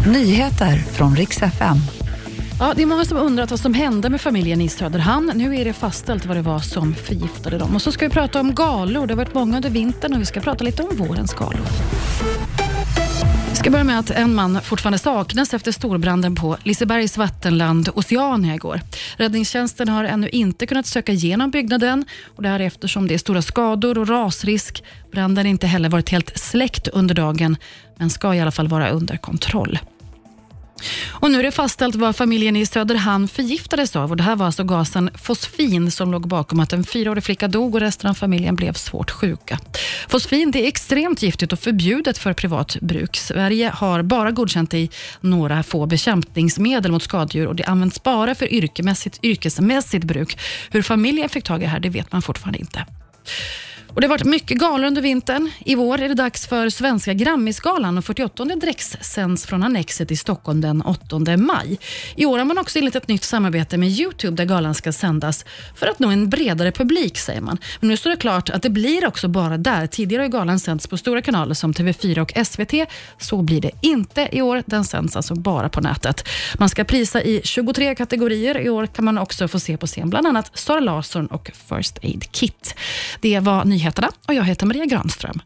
Nyheter från riks FM. Ja, det är många som undrat vad som hände med familjen i Söderhamn. Nu är det fastställt vad det var som förgiftade dem. Och så ska vi prata om galor. Det har varit många under vintern och vi ska prata lite om vårens galor. Ska börja med att en man fortfarande saknas efter storbranden på Lisebergs vattenland Oceania igår. Räddningstjänsten har ännu inte kunnat söka igenom byggnaden och det här eftersom det är stora skador och rasrisk. Branden har inte heller varit helt släckt under dagen men ska i alla fall vara under kontroll. Och nu är det fastställt vad familjen i Söderhamn förgiftades av. Och det här var alltså gasen fosfin som låg bakom att en fyraårig flicka dog och resten av familjen blev svårt sjuka. Fosfin det är extremt giftigt och förbjudet för privat bruk. Sverige har bara godkänt det i några få bekämpningsmedel mot skadedjur och det används bara för yrkesmässigt, yrkesmässigt bruk. Hur familjen fick tag i det här det vet man fortfarande inte. Och det har varit mycket galor under vintern. I vår är det dags för Svenska Grammisgalan och 48 Drex sänds från Annexet i Stockholm den 8 maj. I år har man också inlett ett nytt samarbete med Youtube där galan ska sändas för att nå en bredare publik, säger man. Men nu står det klart att det blir också bara där. Tidigare har galan sänds på stora kanaler som TV4 och SVT. Så blir det inte i år. Den sänds alltså bara på nätet. Man ska prisa i 23 kategorier. I år kan man också få se på scen bland annat Sara Larsson och First Aid Kit. Det var nyheterna nyheterna och jag heter Maria Granström.